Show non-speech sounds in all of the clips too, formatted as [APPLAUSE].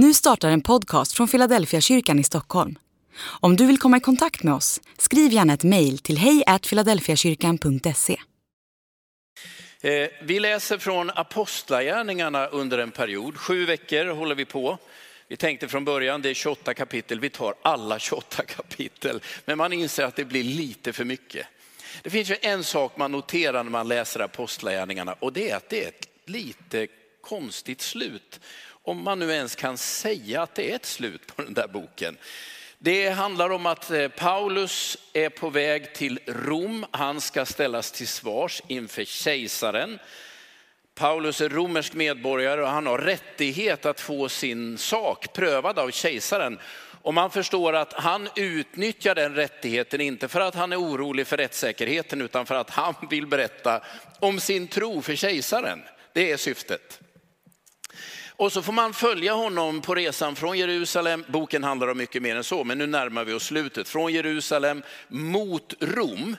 Nu startar en podcast från Philadelphia kyrkan i Stockholm. Om du vill komma i kontakt med oss, skriv gärna ett mejl till hejfiladelfiakyrkan.se. Eh, vi läser från Apostlagärningarna under en period. Sju veckor håller vi på. Vi tänkte från början, det är 28 kapitel, vi tar alla 28 kapitel. Men man inser att det blir lite för mycket. Det finns ju en sak man noterar när man läser Apostlagärningarna och det är att det är ett lite konstigt slut. Om man nu ens kan säga att det är ett slut på den där boken. Det handlar om att eh, Paulus är på väg till Rom. Han ska ställas till svars inför kejsaren. Paulus är romersk medborgare och han har rättighet att få sin sak prövad av kejsaren. Och man förstår att han utnyttjar den rättigheten, inte för att han är orolig för rättssäkerheten, utan för att han vill berätta om sin tro för kejsaren. Det är syftet. Och så får man följa honom på resan från Jerusalem, boken handlar om mycket mer än så, men nu närmar vi oss slutet, från Jerusalem mot Rom.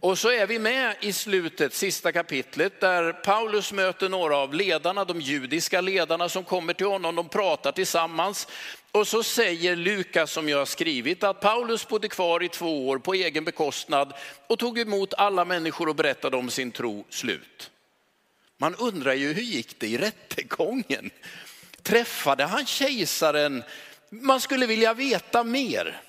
Och så är vi med i slutet, sista kapitlet, där Paulus möter några av ledarna, de judiska ledarna som kommer till honom, de pratar tillsammans. Och så säger Lukas som jag har skrivit att Paulus bodde kvar i två år på egen bekostnad och tog emot alla människor och berättade om sin tro, slut. Man undrar ju hur gick det i rättegången? Träffade han kejsaren? Man skulle vilja veta mer.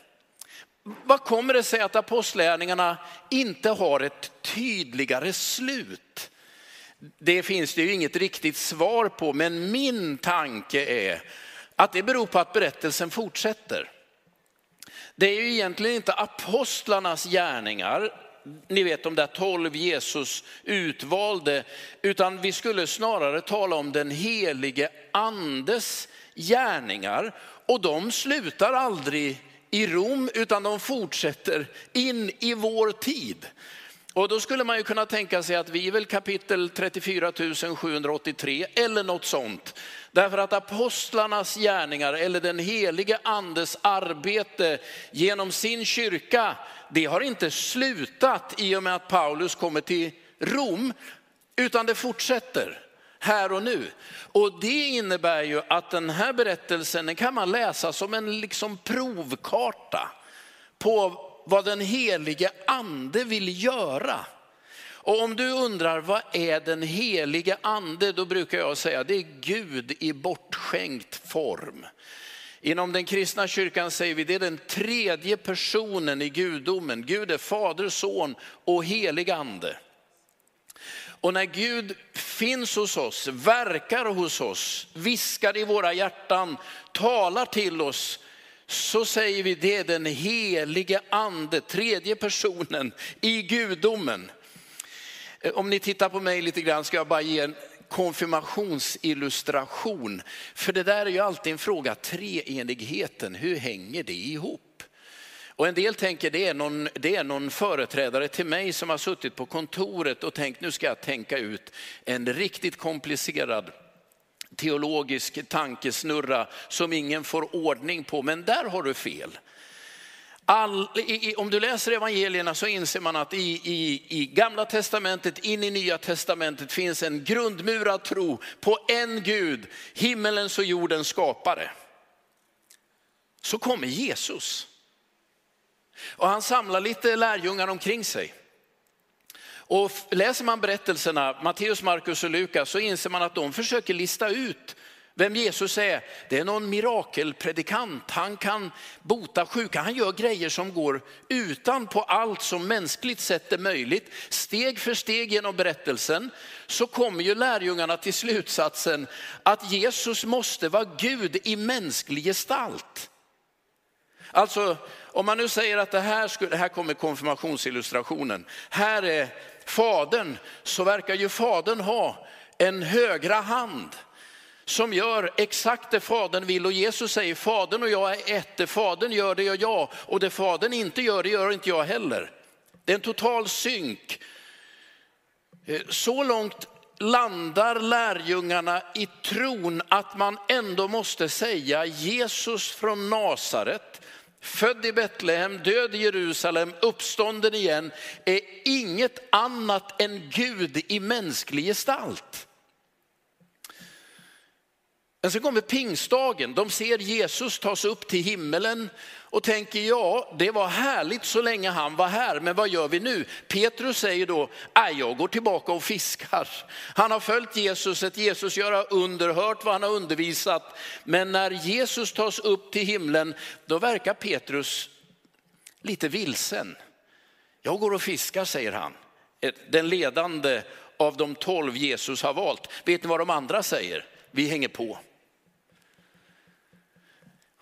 Vad kommer det sig att apostlärningarna inte har ett tydligare slut? Det finns det ju inget riktigt svar på, men min tanke är att det beror på att berättelsen fortsätter. Det är ju egentligen inte apostlarnas gärningar, ni vet de där tolv Jesus utvalde, utan vi skulle snarare tala om den helige andes gärningar. Och de slutar aldrig i Rom, utan de fortsätter in i vår tid. Och då skulle man ju kunna tänka sig att vi är väl kapitel 34 783 eller något sånt. Därför att apostlarnas gärningar eller den helige andes arbete genom sin kyrka, det har inte slutat i och med att Paulus kommer till Rom, utan det fortsätter här och nu. Och det innebär ju att den här berättelsen den kan man läsa som en liksom provkarta på vad den helige ande vill göra. Och om du undrar vad är den helige ande, då brukar jag säga det är Gud i bortskänkt form. Inom den kristna kyrkan säger vi det är den tredje personen i gudomen. Gud är fader, son och helig ande. Och när Gud finns hos oss, verkar hos oss, viskar i våra hjärtan, talar till oss, så säger vi det är den helige ande, tredje personen i gudomen. Eh, om ni tittar på mig lite grann ska jag bara ge en konfirmationsillustration. För det där är ju alltid en fråga, treenigheten, hur hänger det ihop? Och en del tänker det är, någon, det är någon företrädare till mig som har suttit på kontoret och tänkt nu ska jag tänka ut en riktigt komplicerad teologisk tankesnurra som ingen får ordning på. Men där har du fel. All, i, om du läser evangelierna så inser man att i, i, i gamla testamentet in i nya testamentet finns en grundmurad tro på en Gud, himmelens och jordens skapare. Så kommer Jesus. Och han samlar lite lärjungar omkring sig. Och läser man berättelserna, Matteus, Markus och Lukas, så inser man att de försöker lista ut vem Jesus är. Det är någon mirakelpredikant, han kan bota sjuka, han gör grejer som går utan på allt som mänskligt sett är möjligt. Steg för steg genom berättelsen så kommer ju lärjungarna till slutsatsen att Jesus måste vara Gud i mänsklig gestalt. Alltså om man nu säger att det här, skulle, här kommer konfirmationsillustrationen, här är fadern, så verkar ju fadern ha en högra hand som gör exakt det fadern vill. Och Jesus säger, fadern och jag är ett, det fadern gör det gör jag och det fadern inte gör det gör inte jag heller. Det är en total synk. Eh, så långt landar lärjungarna i tron att man ändå måste säga Jesus från Nasaret, född i Betlehem, död i Jerusalem, uppstånden igen, är inget annat än Gud i mänsklig gestalt. Men så kommer pingstdagen, de ser Jesus tas upp till himmelen och tänker ja, det var härligt så länge han var här, men vad gör vi nu? Petrus säger då, jag går tillbaka och fiskar. Han har följt Jesus, ett Jesus göra under, hört vad han har undervisat. Men när Jesus tas upp till himlen, då verkar Petrus lite vilsen. Jag går och fiskar, säger han. Den ledande av de tolv Jesus har valt. Vet ni vad de andra säger? Vi hänger på.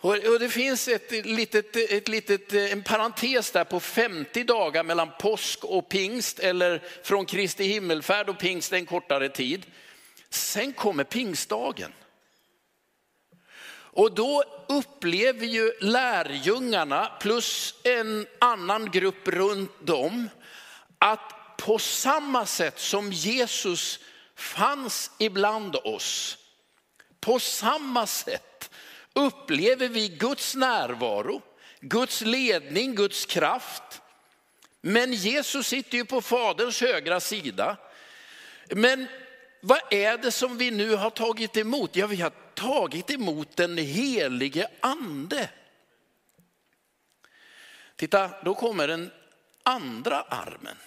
Och det finns ett litet, ett litet, en parentes där på 50 dagar mellan påsk och pingst, eller från Kristi himmelfärd och pingst en kortare tid. Sen kommer pingstdagen. Och då upplever ju lärjungarna plus en annan grupp runt dem att på samma sätt som Jesus fanns ibland oss, på samma sätt upplever vi Guds närvaro, Guds ledning, Guds kraft. Men Jesus sitter ju på Faderns högra sida. Men vad är det som vi nu har tagit emot? Ja, vi har tagit emot den helige ande. Titta, då kommer den andra armen.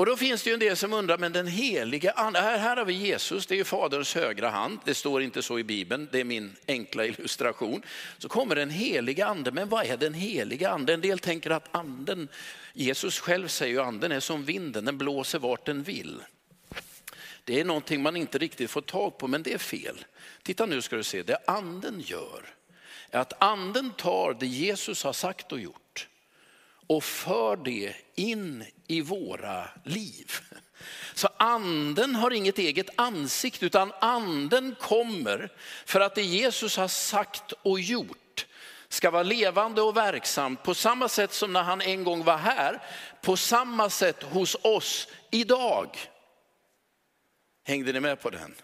Och då finns det ju en del som undrar, men den heliga ande, här, här har vi Jesus, det är ju faderns högra hand, det står inte så i Bibeln, det är min enkla illustration. Så kommer den heliga ande, men vad är den heliga ande? En del tänker att anden, Jesus själv säger ju anden är som vinden, den blåser vart den vill. Det är någonting man inte riktigt får tag på, men det är fel. Titta nu ska du se, det anden gör är att anden tar det Jesus har sagt och gjort och för det in i våra liv. Så anden har inget eget ansikte utan anden kommer för att det Jesus har sagt och gjort ska vara levande och verksamt på samma sätt som när han en gång var här, på samma sätt hos oss idag. Hängde ni med på den?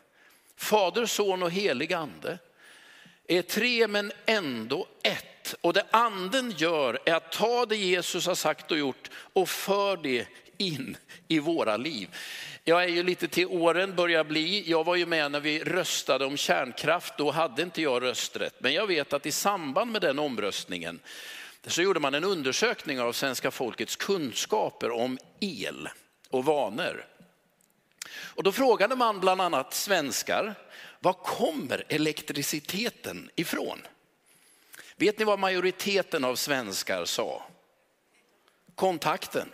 Fader, son och helig ande är tre men ändå ett. Och det anden gör är att ta det Jesus har sagt och gjort och för det in i våra liv. Jag är ju lite till åren, börjar bli. Jag var ju med när vi röstade om kärnkraft, då hade inte jag rösträtt. Men jag vet att i samband med den omröstningen så gjorde man en undersökning av svenska folkets kunskaper om el och vanor. Och då frågade man bland annat svenskar, var kommer elektriciteten ifrån? Vet ni vad majoriteten av svenskar sa? Kontakten.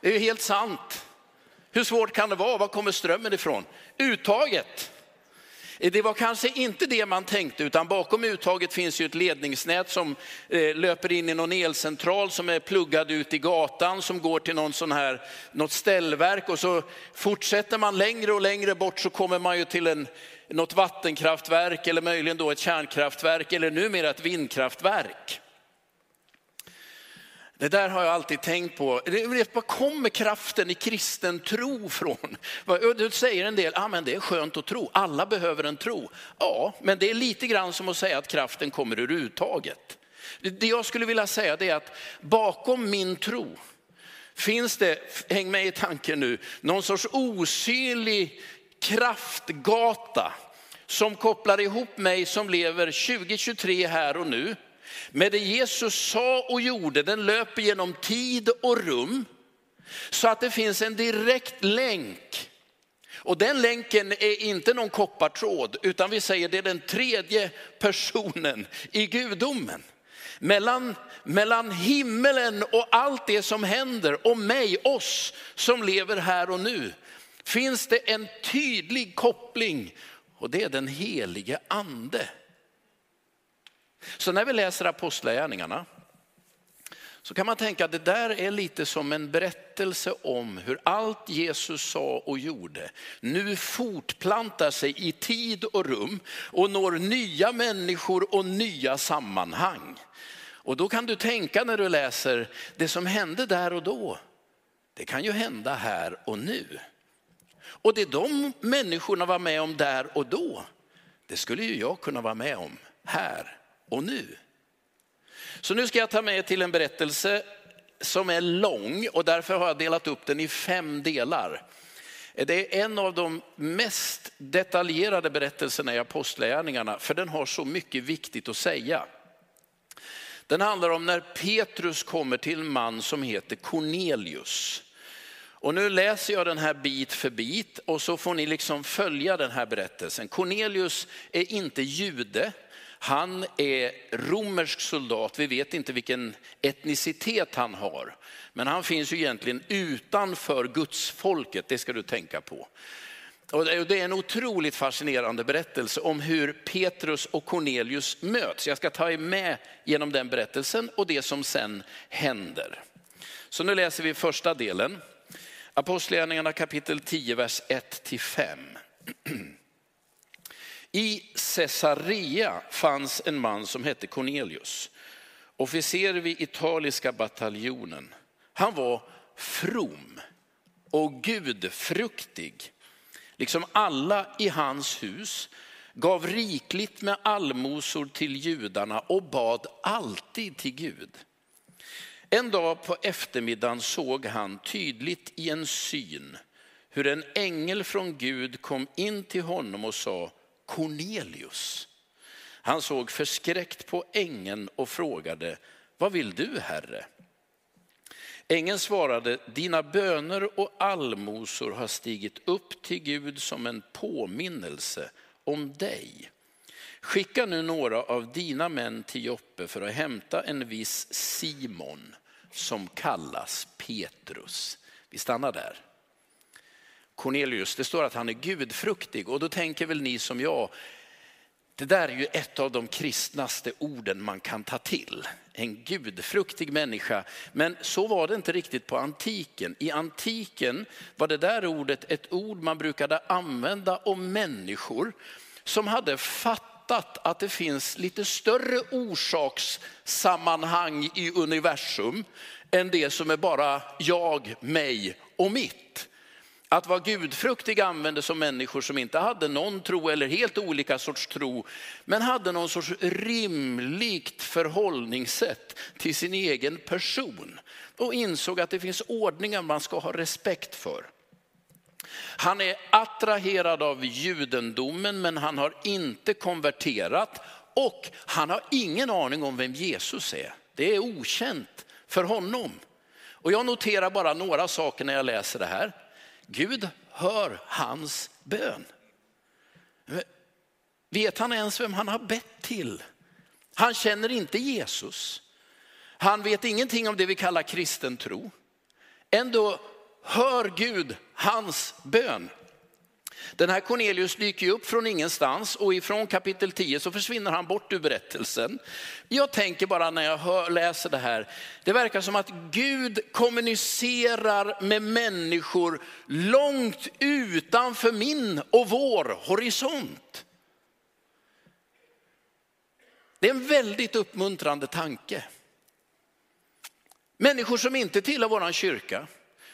Det är ju helt sant. Hur svårt kan det vara? Var kommer strömmen ifrån? Uttaget. Det var kanske inte det man tänkte, utan bakom uttaget finns ju ett ledningsnät som eh, löper in i någon elcentral som är pluggad ut i gatan, som går till någon sån här, något ställverk och så fortsätter man längre och längre bort så kommer man ju till en, något vattenkraftverk eller möjligen då ett kärnkraftverk eller numera ett vindkraftverk. Det där har jag alltid tänkt på. Var kommer kraften i kristen tro från? Du säger en del, ah, men det är skönt att tro, alla behöver en tro. Ja, men det är lite grann som att säga att kraften kommer ur uttaget. Det jag skulle vilja säga är att bakom min tro finns det, häng med i tanken nu, någon sorts osynlig kraftgata som kopplar ihop mig som lever 2023 här och nu med det Jesus sa och gjorde, den löper genom tid och rum. Så att det finns en direkt länk. Och den länken är inte någon koppartråd, utan vi säger det är den tredje personen i gudomen. Mellan, mellan himmelen och allt det som händer och mig, oss som lever här och nu, finns det en tydlig koppling och det är den helige ande. Så när vi läser apostlagärningarna så kan man tänka att det där är lite som en berättelse om hur allt Jesus sa och gjorde nu fortplantar sig i tid och rum och når nya människor och nya sammanhang. Och då kan du tänka när du läser det som hände där och då. Det kan ju hända här och nu. Och det de människorna var med om där och då, det skulle ju jag kunna vara med om här och nu. Så nu ska jag ta med till en berättelse som är lång och därför har jag delat upp den i fem delar. Det är en av de mest detaljerade berättelserna i Apostlagärningarna, för den har så mycket viktigt att säga. Den handlar om när Petrus kommer till en man som heter Cornelius. Och nu läser jag den här bit för bit och så får ni liksom följa den här berättelsen. Cornelius är inte jude, han är romersk soldat, vi vet inte vilken etnicitet han har. Men han finns ju egentligen utanför gudsfolket, det ska du tänka på. Och det är en otroligt fascinerande berättelse om hur Petrus och Cornelius möts. Jag ska ta er med genom den berättelsen och det som sen händer. Så nu läser vi första delen. Apostlagärningarna kapitel 10, vers 1-5. I Caesarea fanns en man som hette Cornelius, officer vid italiska bataljonen. Han var from och gudfruktig, liksom alla i hans hus, gav rikligt med allmosor till judarna och bad alltid till Gud. En dag på eftermiddagen såg han tydligt i en syn hur en ängel från Gud kom in till honom och sa Cornelius. Han såg förskräckt på ängeln och frågade, vad vill du herre? Ängeln svarade, dina böner och allmosor har stigit upp till Gud som en påminnelse om dig. Skicka nu några av dina män till Joppe för att hämta en viss Simon som kallas Petrus. Vi stannar där. Cornelius, det står att han är gudfruktig och då tänker väl ni som jag, det där är ju ett av de kristnaste orden man kan ta till. En gudfruktig människa. Men så var det inte riktigt på antiken. I antiken var det där ordet ett ord man brukade använda om människor som hade fattat att det finns lite större orsakssammanhang i universum än det som är bara jag, mig och mitt. Att vara gudfruktig användes som människor som inte hade någon tro eller helt olika sorts tro, men hade någon sorts rimligt förhållningssätt till sin egen person och insåg att det finns ordningar man ska ha respekt för. Han är attraherad av judendomen men han har inte konverterat och han har ingen aning om vem Jesus är. Det är okänt för honom. Och jag noterar bara några saker när jag läser det här. Gud hör hans bön. Vet han ens vem han har bett till? Han känner inte Jesus. Han vet ingenting om det vi kallar kristen tro. Ändå hör Gud hans bön. Den här Cornelius dyker ju upp från ingenstans och ifrån kapitel 10 så försvinner han bort ur berättelsen. Jag tänker bara när jag hör, läser det här, det verkar som att Gud kommunicerar med människor långt utanför min och vår horisont. Det är en väldigt uppmuntrande tanke. Människor som inte tillhör vår kyrka,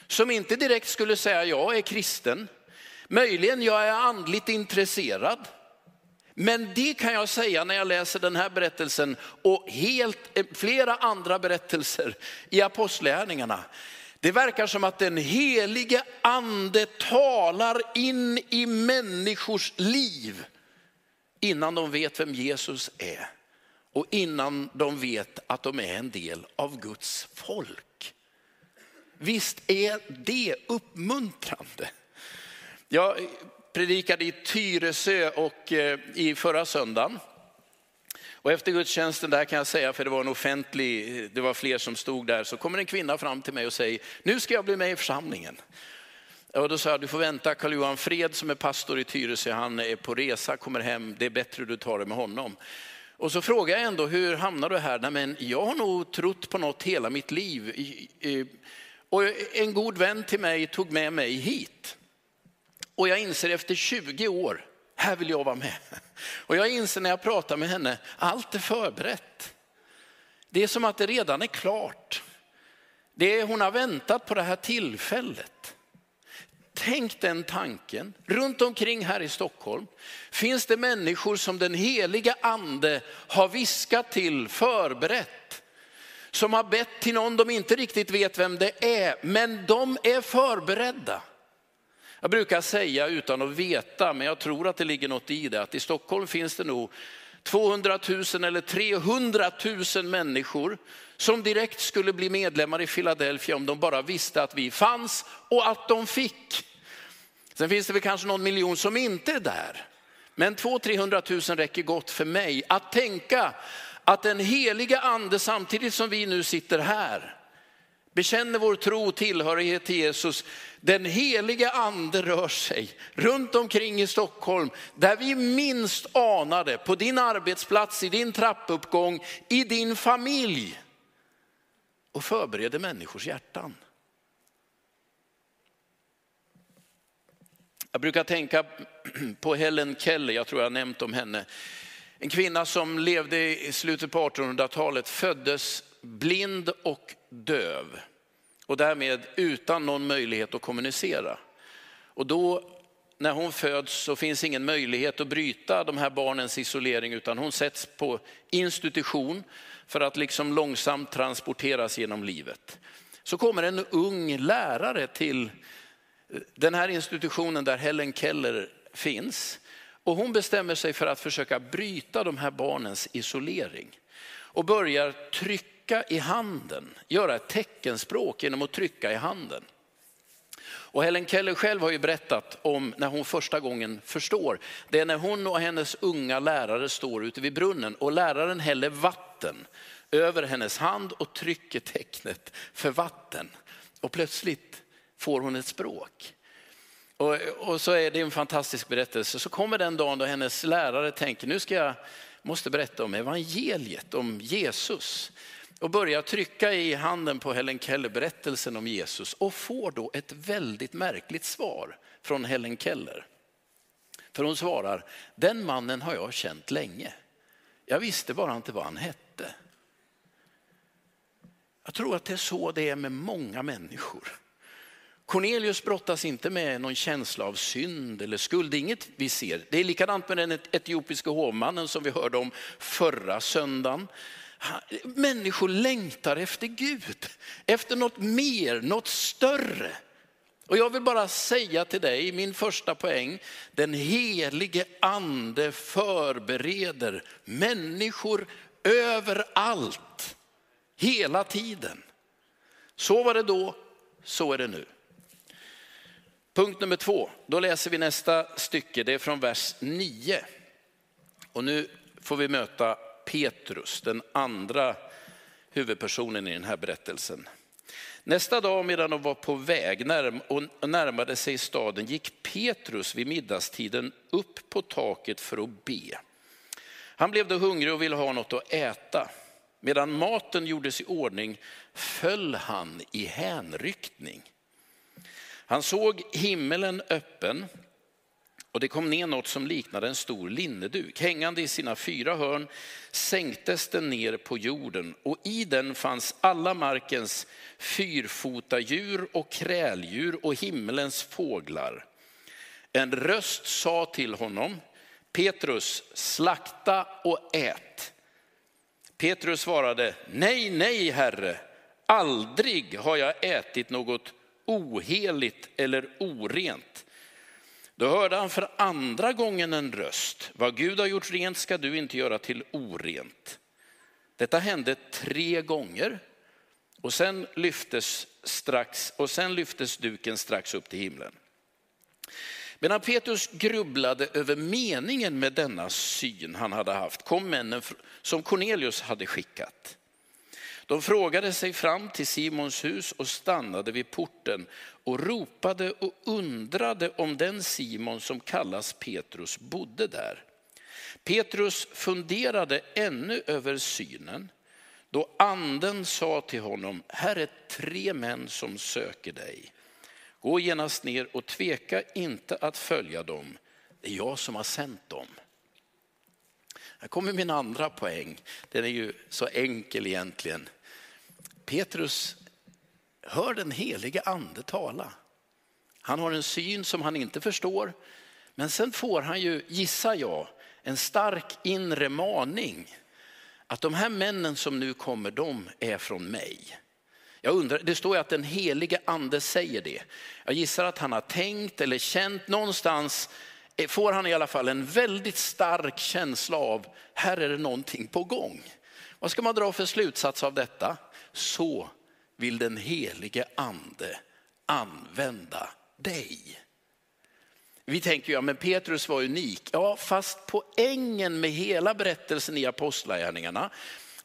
som inte direkt skulle säga jag är kristen, Möjligen jag är andligt intresserad. Men det kan jag säga när jag läser den här berättelsen och helt, eh, flera andra berättelser i apostlärningarna. Det verkar som att den helige ande talar in i människors liv innan de vet vem Jesus är och innan de vet att de är en del av Guds folk. Visst är det uppmuntrande? Jag predikade i Tyresö och eh, i förra söndagen. Och efter gudstjänsten där kan jag säga, för det var en offentlig, det var fler som stod där, så kommer en kvinna fram till mig och säger, nu ska jag bli med i församlingen. Och då sa jag, du får vänta, Karl-Johan Fred som är pastor i Tyresö, han är på resa, kommer hem, det är bättre du tar det med honom. Och så frågar jag ändå, hur hamnar du här? Nej, men jag har nog trott på något hela mitt liv. Och en god vän till mig tog med mig hit. Och jag inser efter 20 år, här vill jag vara med. Och jag inser när jag pratar med henne, allt är förberett. Det är som att det redan är klart. Det är, hon har väntat på det här tillfället. Tänk den tanken. Runt omkring här i Stockholm finns det människor som den heliga ande har viskat till, förberett. Som har bett till någon de inte riktigt vet vem det är, men de är förberedda. Jag brukar säga utan att veta, men jag tror att det ligger något i det, att i Stockholm finns det nog 200 000 eller 300 000 människor som direkt skulle bli medlemmar i Philadelphia om de bara visste att vi fanns och att de fick. Sen finns det väl kanske någon miljon som inte är där. Men 200-300 000 räcker gott för mig att tänka att den heliga ande samtidigt som vi nu sitter här bekänner vår tro och tillhörighet till Jesus. Den heliga ande rör sig runt omkring i Stockholm där vi minst anade, på din arbetsplats, i din trappuppgång, i din familj och förbereder människors hjärtan. Jag brukar tänka på Helen Keller, jag tror jag har nämnt om henne. En kvinna som levde i slutet på 1800-talet, föddes blind och döv och därmed utan någon möjlighet att kommunicera. Och då när hon föds så finns ingen möjlighet att bryta de här barnens isolering utan hon sätts på institution för att liksom långsamt transporteras genom livet. Så kommer en ung lärare till eh, den här institutionen där Helen Keller finns. Och hon bestämmer sig för att försöka bryta de här barnens isolering. Och börjar trycka i handen, göra ett teckenspråk genom att trycka i handen. Och Helen Keller själv har ju berättat om när hon första gången förstår. Det är när hon och hennes unga lärare står ute vid brunnen och läraren häller vatten över hennes hand och trycker tecknet för vatten. Och plötsligt får hon ett språk. Och, och, så är det en fantastisk berättelse. Så kommer den dagen då hennes lärare tänker, nu ska jag, måste berätta om evangeliet, om Jesus. Och börjar trycka i handen på Helen Keller berättelsen om Jesus och får då ett väldigt märkligt svar från Helen Keller. För hon svarar, den mannen har jag känt länge. Jag visste bara inte vad han hette. Jag tror att det är så det är med många människor. Cornelius brottas inte med någon känsla av synd eller skuld, det är inget vi ser. Det är likadant med den etiopiska hovmannen som vi hörde om förra söndagen. Människor längtar efter Gud, efter något mer, något större. Och jag vill bara säga till dig, min första poäng, den helige ande förbereder människor överallt, hela tiden. Så var det då, så är det nu. Punkt nummer två, då läser vi nästa stycke, det är från vers 9. Och nu får vi möta Petrus, den andra huvudpersonen i den här berättelsen. Nästa dag medan de var på väg och närmade sig staden gick Petrus vid middagstiden upp på taket för att be. Han blev då hungrig och ville ha något att äta. Medan maten gjordes i ordning föll han i hänryckning. Han såg himmelen öppen och det kom ner något som liknade en stor linneduk. Hängande i sina fyra hörn sänktes den ner på jorden och i den fanns alla markens fyrfota djur och kräldjur och himmelens fåglar. En röst sa till honom, Petrus, slakta och ät. Petrus svarade, nej, nej, herre, aldrig har jag ätit något oheligt eller orent. Då hörde han för andra gången en röst. Vad Gud har gjort rent ska du inte göra till orent. Detta hände tre gånger och sen lyftes, strax, och sen lyftes duken strax upp till himlen. Medan Petrus grubblade över meningen med denna syn han hade haft kom männen som Cornelius hade skickat. De frågade sig fram till Simons hus och stannade vid porten och ropade och undrade om den Simon som kallas Petrus bodde där. Petrus funderade ännu över synen då anden sa till honom, här är tre män som söker dig. Gå genast ner och tveka inte att följa dem. Det är jag som har sänt dem. Här kommer min andra poäng. Den är ju så enkel egentligen. Petrus hör den helige ande tala. Han har en syn som han inte förstår. Men sen får han ju, gissar jag, en stark inre maning. Att de här männen som nu kommer, de är från mig. Jag undrar, det står ju att den helige ande säger det. Jag gissar att han har tänkt eller känt någonstans, får han i alla fall en väldigt stark känsla av, här är det någonting på gång. Vad ska man dra för slutsats av detta? Så vill den helige ande använda dig. Vi tänker ja, men Petrus var unik. Ja, fast poängen med hela berättelsen i Apostlagärningarna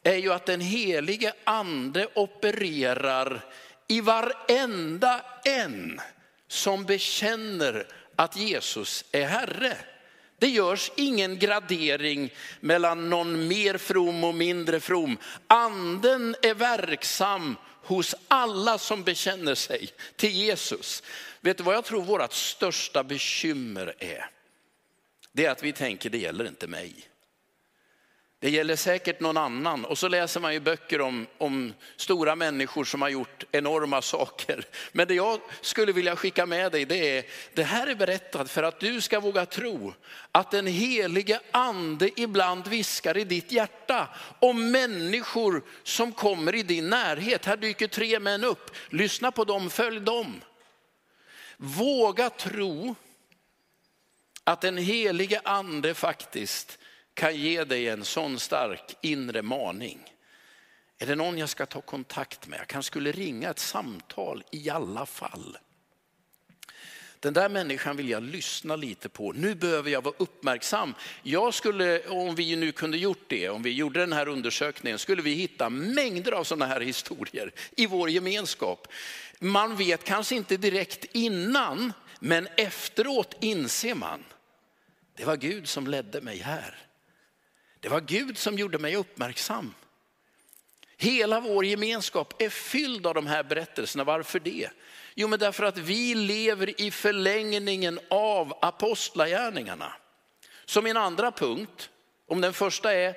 är ju att den helige ande opererar i varenda en som bekänner att Jesus är Herre. Det görs ingen gradering mellan någon mer from och mindre from. Anden är verksam hos alla som bekänner sig till Jesus. Vet du vad jag tror vårt största bekymmer är? Det är att vi tänker det gäller inte mig. Det gäller säkert någon annan. Och så läser man ju böcker om, om stora människor som har gjort enorma [LAUGHS] saker. Men det jag skulle vilja skicka med dig det är, det här är berättat för att du ska våga tro att den helige ande ibland viskar i ditt hjärta om människor som kommer i din närhet. Här dyker tre män upp, lyssna på dem, följ dem. Våga tro att den helige ande faktiskt kan ge dig en sån stark inre maning. Är det någon jag ska ta kontakt med? Jag kanske skulle ringa ett samtal i alla fall. Den där människan vill jag lyssna lite på. Nu behöver jag vara uppmärksam. Jag skulle, om vi nu kunde gjort det, om vi gjorde den här undersökningen, skulle vi hitta mängder av sådana här historier i vår gemenskap. Man vet kanske inte direkt innan, men efteråt inser man, det var Gud som ledde mig här. Det var Gud som gjorde mig uppmärksam. Hela vår gemenskap är fylld av de här berättelserna. Varför det? Jo, men därför att vi lever i förlängningen av apostlagärningarna. Så min andra punkt, om den första är,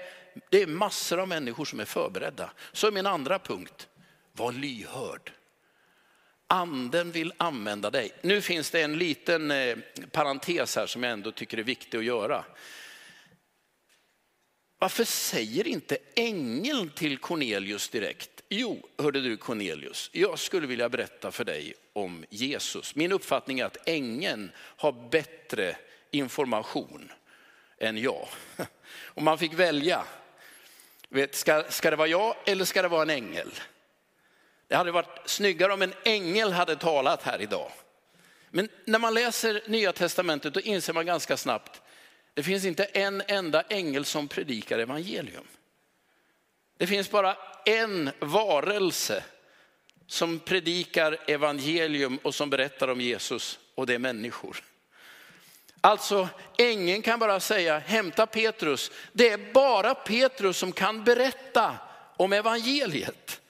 det är massor av människor som är förberedda. Så min andra punkt, var lyhörd. Anden vill använda dig. Nu finns det en liten eh, parentes här som jag ändå tycker är viktig att göra. Varför säger inte ängeln till Cornelius direkt? Jo, hörde du Cornelius, jag skulle vilja berätta för dig om Jesus. Min uppfattning är att ängeln har bättre information än jag. [LAUGHS] Om man fick välja, vet, ska, ska det vara jag eller ska det vara en ängel? Det hade varit snyggare om en ängel hade talat här idag. Men när man läser Nya Testamentet då inser man ganska snabbt, det finns inte en enda ängel som predikar evangelium. Det finns bara en varelse som predikar evangelium och som berättar om Jesus och det är människor. Alltså ängeln kan bara säga hämta Petrus. Det är bara Petrus som kan berätta om evangeliet.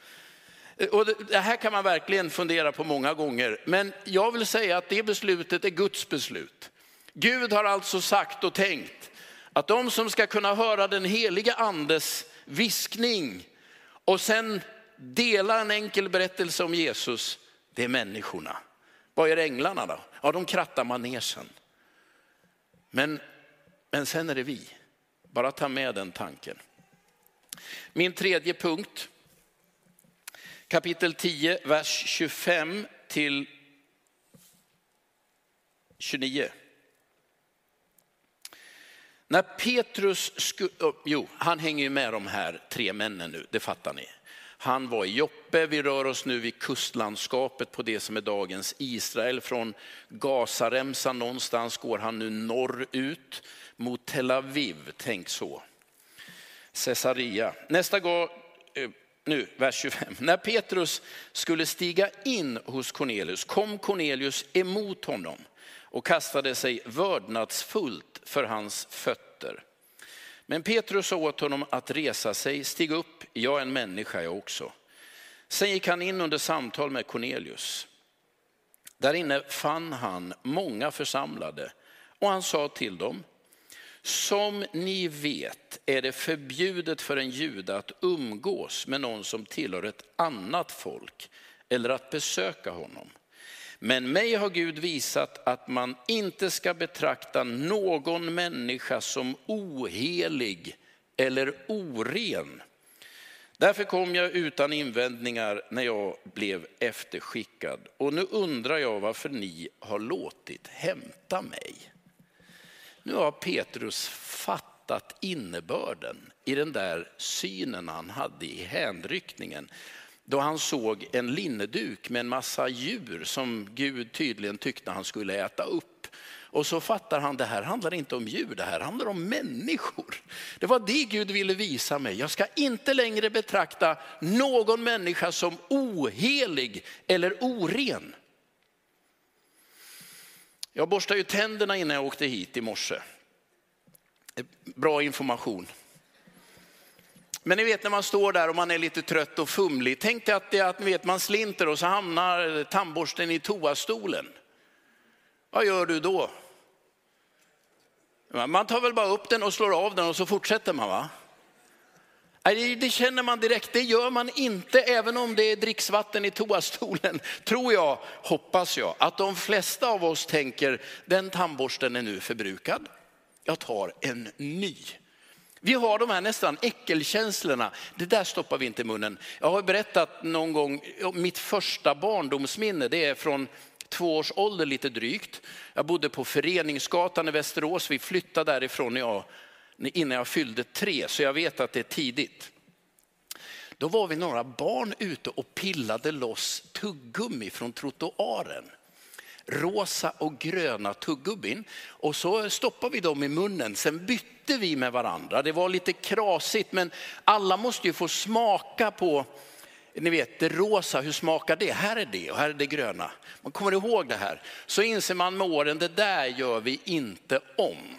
Och det här kan man verkligen fundera på många gånger. Men jag vill säga att det beslutet är Guds beslut. Gud har alltså sagt och tänkt att de som ska kunna höra den heliga andes viskning och sen dela en enkel berättelse om Jesus, det är människorna. Vad gör änglarna då? Ja, de krattar manegen. Men, men sen är det vi. Bara ta med den tanken. Min tredje punkt, kapitel 10, vers 25 till 29. När Petrus sku, jo, han hänger ju med de här tre männen nu, det fattar ni. Han var i Joppe, vi rör oss nu vid kustlandskapet på det som är dagens Israel. Från Gazaremsan någonstans går han nu norrut mot Tel Aviv, tänk så. Caesarea. Nästa gång, nu vers 25. När Petrus skulle stiga in hos Cornelius kom Cornelius emot honom och kastade sig vördnadsfullt för hans fötter. Men Petrus sa åt honom att resa sig, stig upp, jag är en människa jag också. Sen gick han in under samtal med Cornelius. Där inne fann han många församlade och han sa till dem, som ni vet är det förbjudet för en jude att umgås med någon som tillhör ett annat folk eller att besöka honom. Men mig har Gud visat att man inte ska betrakta någon människa som ohelig eller oren. Därför kom jag utan invändningar när jag blev efterskickad. Och nu undrar jag varför ni har låtit hämta mig. Nu har Petrus fattat innebörden i den där synen han hade i hänryckningen. Då han såg en linneduk med en massa djur som Gud tydligen tyckte han skulle äta upp. Och så fattar han, det här handlar inte om djur, det här handlar om människor. Det var det Gud ville visa mig. Jag ska inte längre betrakta någon människa som ohelig eller oren. Jag borstade ju tänderna innan jag åkte hit i morse. Bra information. Men ni vet när man står där och man är lite trött och fumlig. Tänk dig att, det, att ni vet, man slinter och så hamnar tandborsten i toastolen. Vad gör du då? Man tar väl bara upp den och slår av den och så fortsätter man va? Det känner man direkt, det gör man inte även om det är dricksvatten i toastolen. [LAUGHS] Tror jag, hoppas jag, att de flesta av oss tänker den tandborsten är nu förbrukad. Jag tar en ny. Vi har de här nästan äckelkänslorna. Det där stoppar vi inte i munnen. Jag har berättat någon gång, mitt första barndomsminne, det är från två års ålder lite drygt. Jag bodde på Föreningsgatan i Västerås. Vi flyttade därifrån jag, innan jag fyllde tre, så jag vet att det är tidigt. Då var vi några barn ute och pillade loss tuggummi från trottoaren. Rosa och gröna tuggubbin. Och så stoppade vi dem i munnen. Sen bytte vi med varandra. Det var lite krasigt men alla måste ju få smaka på ni vet det rosa, hur smakar det? Här är det och här är det gröna. Man kommer ihåg det här. Så inser man med åren, det där gör vi inte om.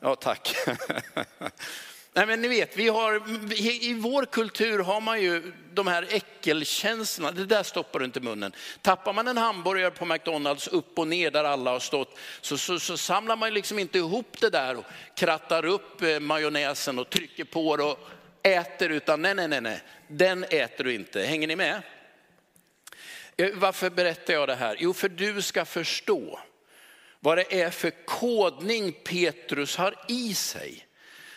Ja, tack. [LAUGHS] Nej, men ni vet, vi har, i vår kultur har man ju de här äckelkänslorna, det där stoppar du inte i munnen. Tappar man en hamburgare på McDonalds upp och ner där alla har stått, så, så, så samlar man liksom inte ihop det där och krattar upp eh, majonnäsen och trycker på det och äter, utan nej, nej, nej, nej, den äter du inte. Hänger ni med? Eh, varför berättar jag det här? Jo, för du ska förstå vad det är för kodning Petrus har i sig.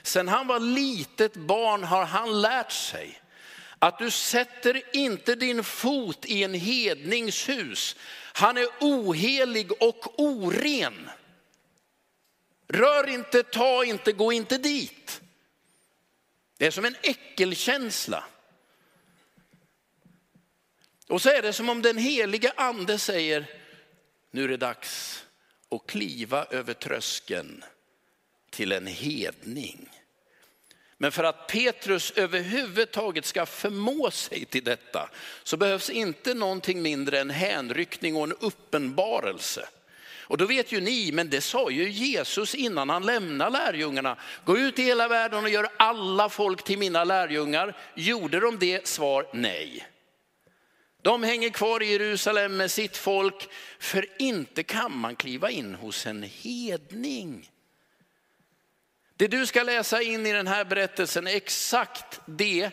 Sen han var litet barn har han lärt sig att du sätter inte din fot i en hedningshus. Han är ohelig och oren. Rör inte, ta inte, gå inte dit. Det är som en äckelkänsla. Och så är det som om den heliga ande säger, nu är det dags att kliva över tröskeln till en hedning. Men för att Petrus överhuvudtaget ska förmå sig till detta så behövs inte någonting mindre än hänryckning och en uppenbarelse. Och då vet ju ni, men det sa ju Jesus innan han lämnade lärjungarna. Gå ut i hela världen och gör alla folk till mina lärjungar. Gjorde de det? Svar nej. De hänger kvar i Jerusalem med sitt folk, för inte kan man kliva in hos en hedning. Det du ska läsa in i den här berättelsen är exakt det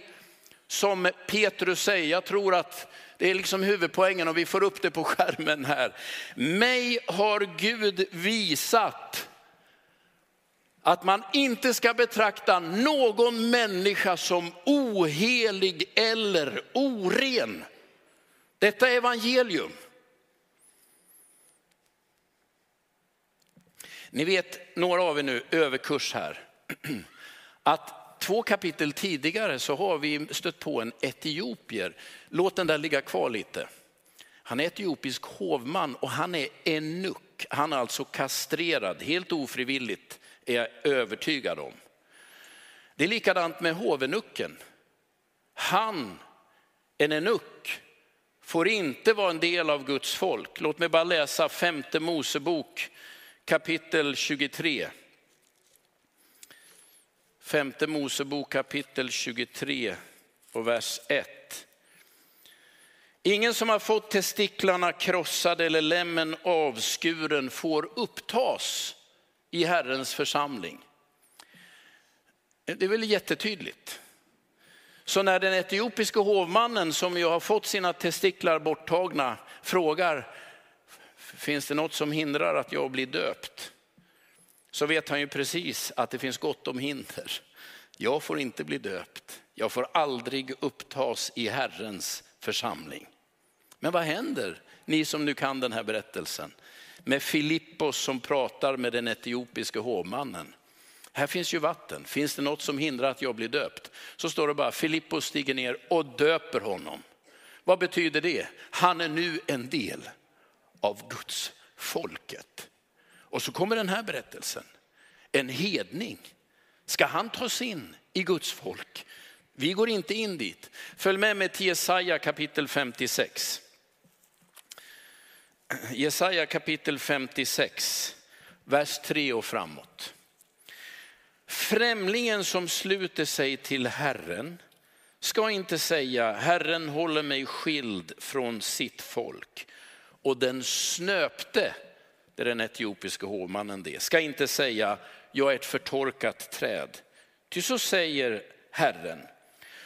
som Petrus säger. Jag tror att det är liksom huvudpoängen och vi får upp det på skärmen här. Mig har Gud visat att man inte ska betrakta någon människa som ohelig eller oren. Detta är evangelium. Ni vet, några av er nu, överkurs här, att två kapitel tidigare så har vi stött på en etiopier. Låt den där ligga kvar lite. Han är etiopisk hovman och han är enuk. Han är alltså kastrerad, helt ofrivilligt är jag övertygad om. Det är likadant med hovenucken. Han, en enuk, får inte vara en del av Guds folk. Låt mig bara läsa femte Mosebok kapitel 23. Femte Mosebok kapitel 23 och vers 1. Ingen som har fått testiklarna krossade eller lämmen avskuren får upptas i Herrens församling. Det är väl jättetydligt. Så när den etiopiske hovmannen som ju har fått sina testiklar borttagna frågar, finns det något som hindrar att jag blir döpt? Så vet han ju precis att det finns gott om hinder. Jag får inte bli döpt. jag får aldrig upptas i Herrens församling. Men vad händer, ni som nu kan den här berättelsen, med Filippos som pratar med den etiopiske hovmannen? Här finns ju vatten, finns det något som hindrar att jag blir döpt? Så står det bara, Filippos stiger ner och döper honom. Vad betyder det? Han är nu en del av Guds folket. Och så kommer den här berättelsen. En hedning, ska han tas in i Guds folk? Vi går inte in dit. Följ med mig till Jesaja kapitel 56. Jesaja kapitel 56, vers 3 och framåt. Främlingen som sluter sig till Herren ska inte säga, Herren håller mig skild från sitt folk. Och den snöpte, det är den etiopiska hovmannen det, ska inte säga, jag är ett förtorkat träd. Ty så säger Herren,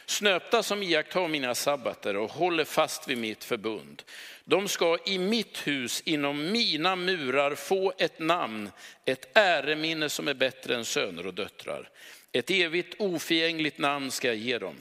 snöpta som iakttar mina sabbater och håller fast vid mitt förbund. De ska i mitt hus, inom mina murar, få ett namn, ett äreminne som är bättre än söner och döttrar. Ett evigt oförgängligt namn ska jag ge dem.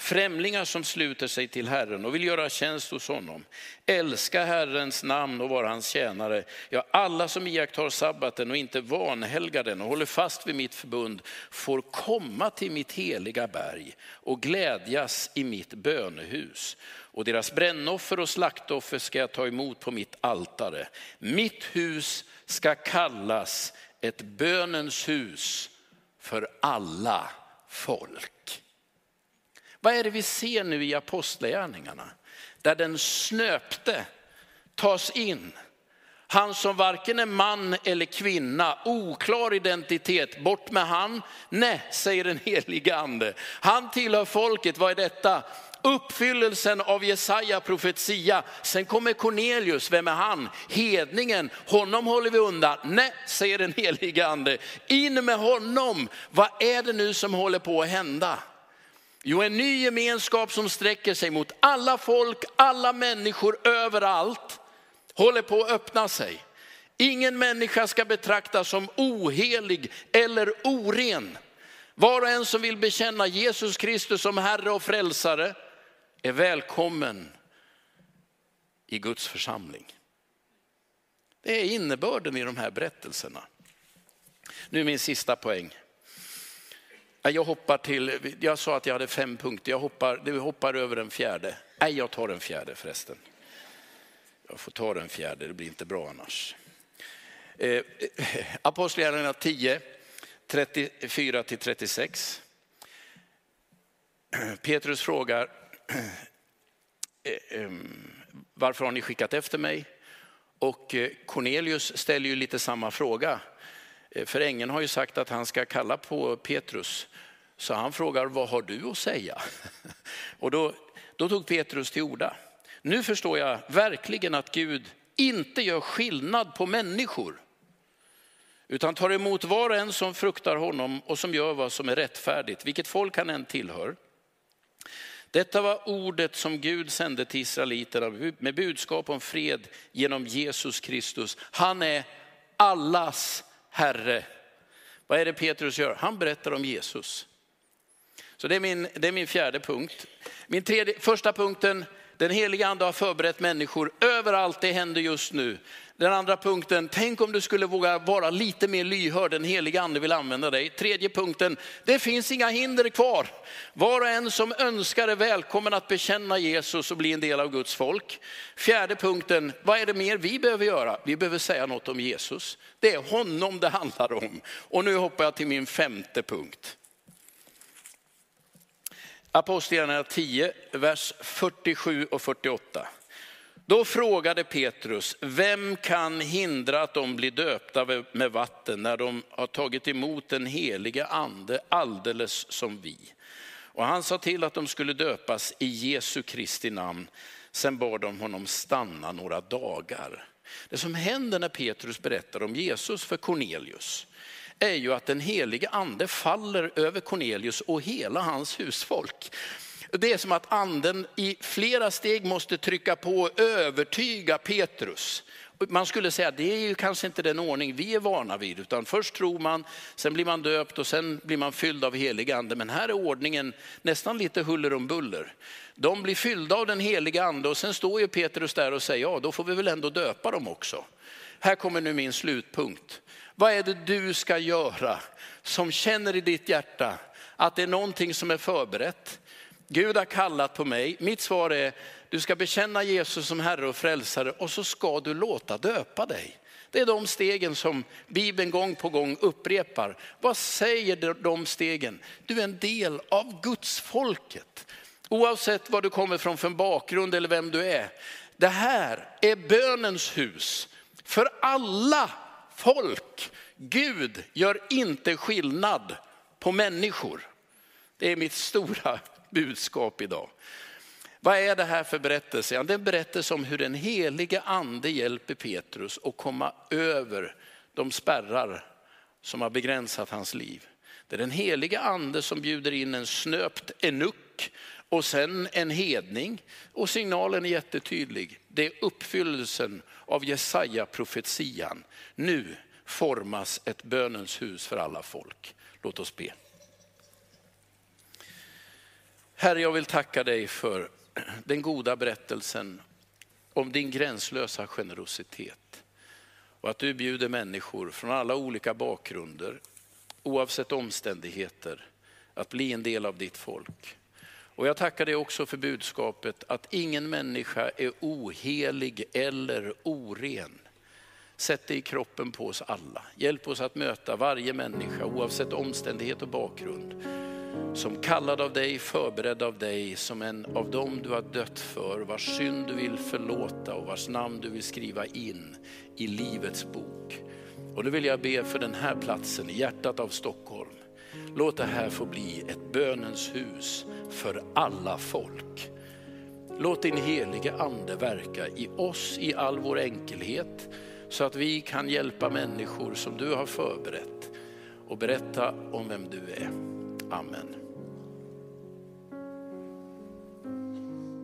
Främlingar som sluter sig till Herren och vill göra tjänst hos honom. Älska Herrens namn och vara hans tjänare. Ja, alla som iakttar sabbaten och inte vanhelgar den och håller fast vid mitt förbund får komma till mitt heliga berg och glädjas i mitt bönehus. Och deras brännoffer och slaktoffer ska jag ta emot på mitt altare. Mitt hus ska kallas ett bönens hus för alla folk. Vad är det vi ser nu i apostlagärningarna? Där den snöpte tas in. Han som varken är man eller kvinna, oklar identitet, bort med han. Nej, säger den helige ande. Han tillhör folket, vad är detta? Uppfyllelsen av Jesaja profetia. Sen kommer Cornelius, vem är han? Hedningen, honom håller vi undan. Nej, säger den helige ande. In med honom. Vad är det nu som håller på att hända? Jo, en ny gemenskap som sträcker sig mot alla folk, alla människor överallt håller på att öppna sig. Ingen människa ska betraktas som ohelig eller oren. Var och en som vill bekänna Jesus Kristus som Herre och Frälsare är välkommen i Guds församling. Det är innebörden i de här berättelserna. Nu min sista poäng. Jag hoppar till, jag sa att jag hade fem punkter, jag hoppar, du hoppar över den fjärde. Nej, jag tar den fjärde förresten. Jag får ta den fjärde, det blir inte bra annars. Eh, Apostlagärningarna 10, 34 till 36. Petrus frågar, eh, ehm, varför har ni skickat efter mig? Och eh, Cornelius ställer ju lite samma fråga. Eh, för ängeln har ju sagt att han ska kalla på Petrus. Så han frågar, vad har du att säga? [LAUGHS] Och då, då tog Petrus till orda. Nu förstår jag verkligen att Gud inte gör skillnad på människor. Utan tar emot var och en som fruktar honom och som gör vad som är rättfärdigt, vilket folk han än tillhör. Detta var ordet som Gud sände till israeliterna med budskap om fred genom Jesus Kristus. Han är allas Herre. Vad är det Petrus gör? Han berättar om Jesus. Så det är min, det är min fjärde punkt. Min tredje, första punkten, den heliga ande har förberett människor överallt, det händer just nu. Den andra punkten, tänk om du skulle våga vara lite mer lyhörd, den heliga ande vill använda dig. Tredje punkten, det finns inga hinder kvar. Var och en som önskar är välkommen att bekänna Jesus och bli en del av Guds folk. Fjärde punkten, vad är det mer vi behöver göra? Vi behöver säga något om Jesus. Det är honom det handlar om. Och nu hoppar jag till min femte punkt. Apostlagärningarna 10, vers 47 och 48. Då frågade Petrus, vem kan hindra att de blir döpta med vatten när de har tagit emot den helige ande alldeles som vi? Och han sa till att de skulle döpas i Jesu Kristi namn. Sen bad de honom stanna några dagar. Det som händer när Petrus berättar om Jesus för Cornelius är ju att den helige ande faller över Cornelius och hela hans husfolk. Det är som att anden i flera steg måste trycka på och övertyga Petrus Man skulle säga att det är ju kanske inte den ordning vi är vana vid, utan först tror man, sen blir man döpt och sen blir man fylld av helig ande. Men här är ordningen nästan lite huller om buller. De blir fyllda av den heliga ande och sen står ju Petrus där och säger, ja då får vi väl ändå döpa dem också. Här kommer nu min slutpunkt. Vad är det du ska göra som känner i ditt hjärta att det är någonting som är förberett? Gud har kallat på mig. Mitt svar är, du ska bekänna Jesus som Herre och Frälsare och så ska du låta döpa dig. Det är de stegen som Bibeln gång på gång upprepar. Vad säger de stegen? Du är en del av Guds folket. Oavsett vad du kommer från för bakgrund eller vem du är. Det här är bönens hus för alla folk. Gud gör inte skillnad på människor. Det är mitt stora budskap idag. Vad är det här för berättelse? Ja, det är en berättelse om hur den helige ande hjälper Petrus att komma över de spärrar som har begränsat hans liv. Det är den helige ande som bjuder in en snöpt enuck och sen en hedning. Och signalen är jättetydlig. Det är uppfyllelsen av Jesaja profetian. Nu formas ett bönens hus för alla folk. Låt oss be. Herre, jag vill tacka dig för den goda berättelsen om din gränslösa generositet. Och att du bjuder människor från alla olika bakgrunder, oavsett omständigheter, att bli en del av ditt folk. Och jag tackar dig också för budskapet att ingen människa är ohelig eller oren. Sätt det i kroppen på oss alla. Hjälp oss att möta varje människa oavsett omständighet och bakgrund som kallad av dig, förberedd av dig, som en av dem du har dött för, vars synd du vill förlåta och vars namn du vill skriva in i Livets bok. Och nu vill jag be för den här platsen i hjärtat av Stockholm. Låt det här få bli ett bönens hus för alla folk. Låt din helige ande verka i oss i all vår enkelhet så att vi kan hjälpa människor som du har förberett och berätta om vem du är. Amen.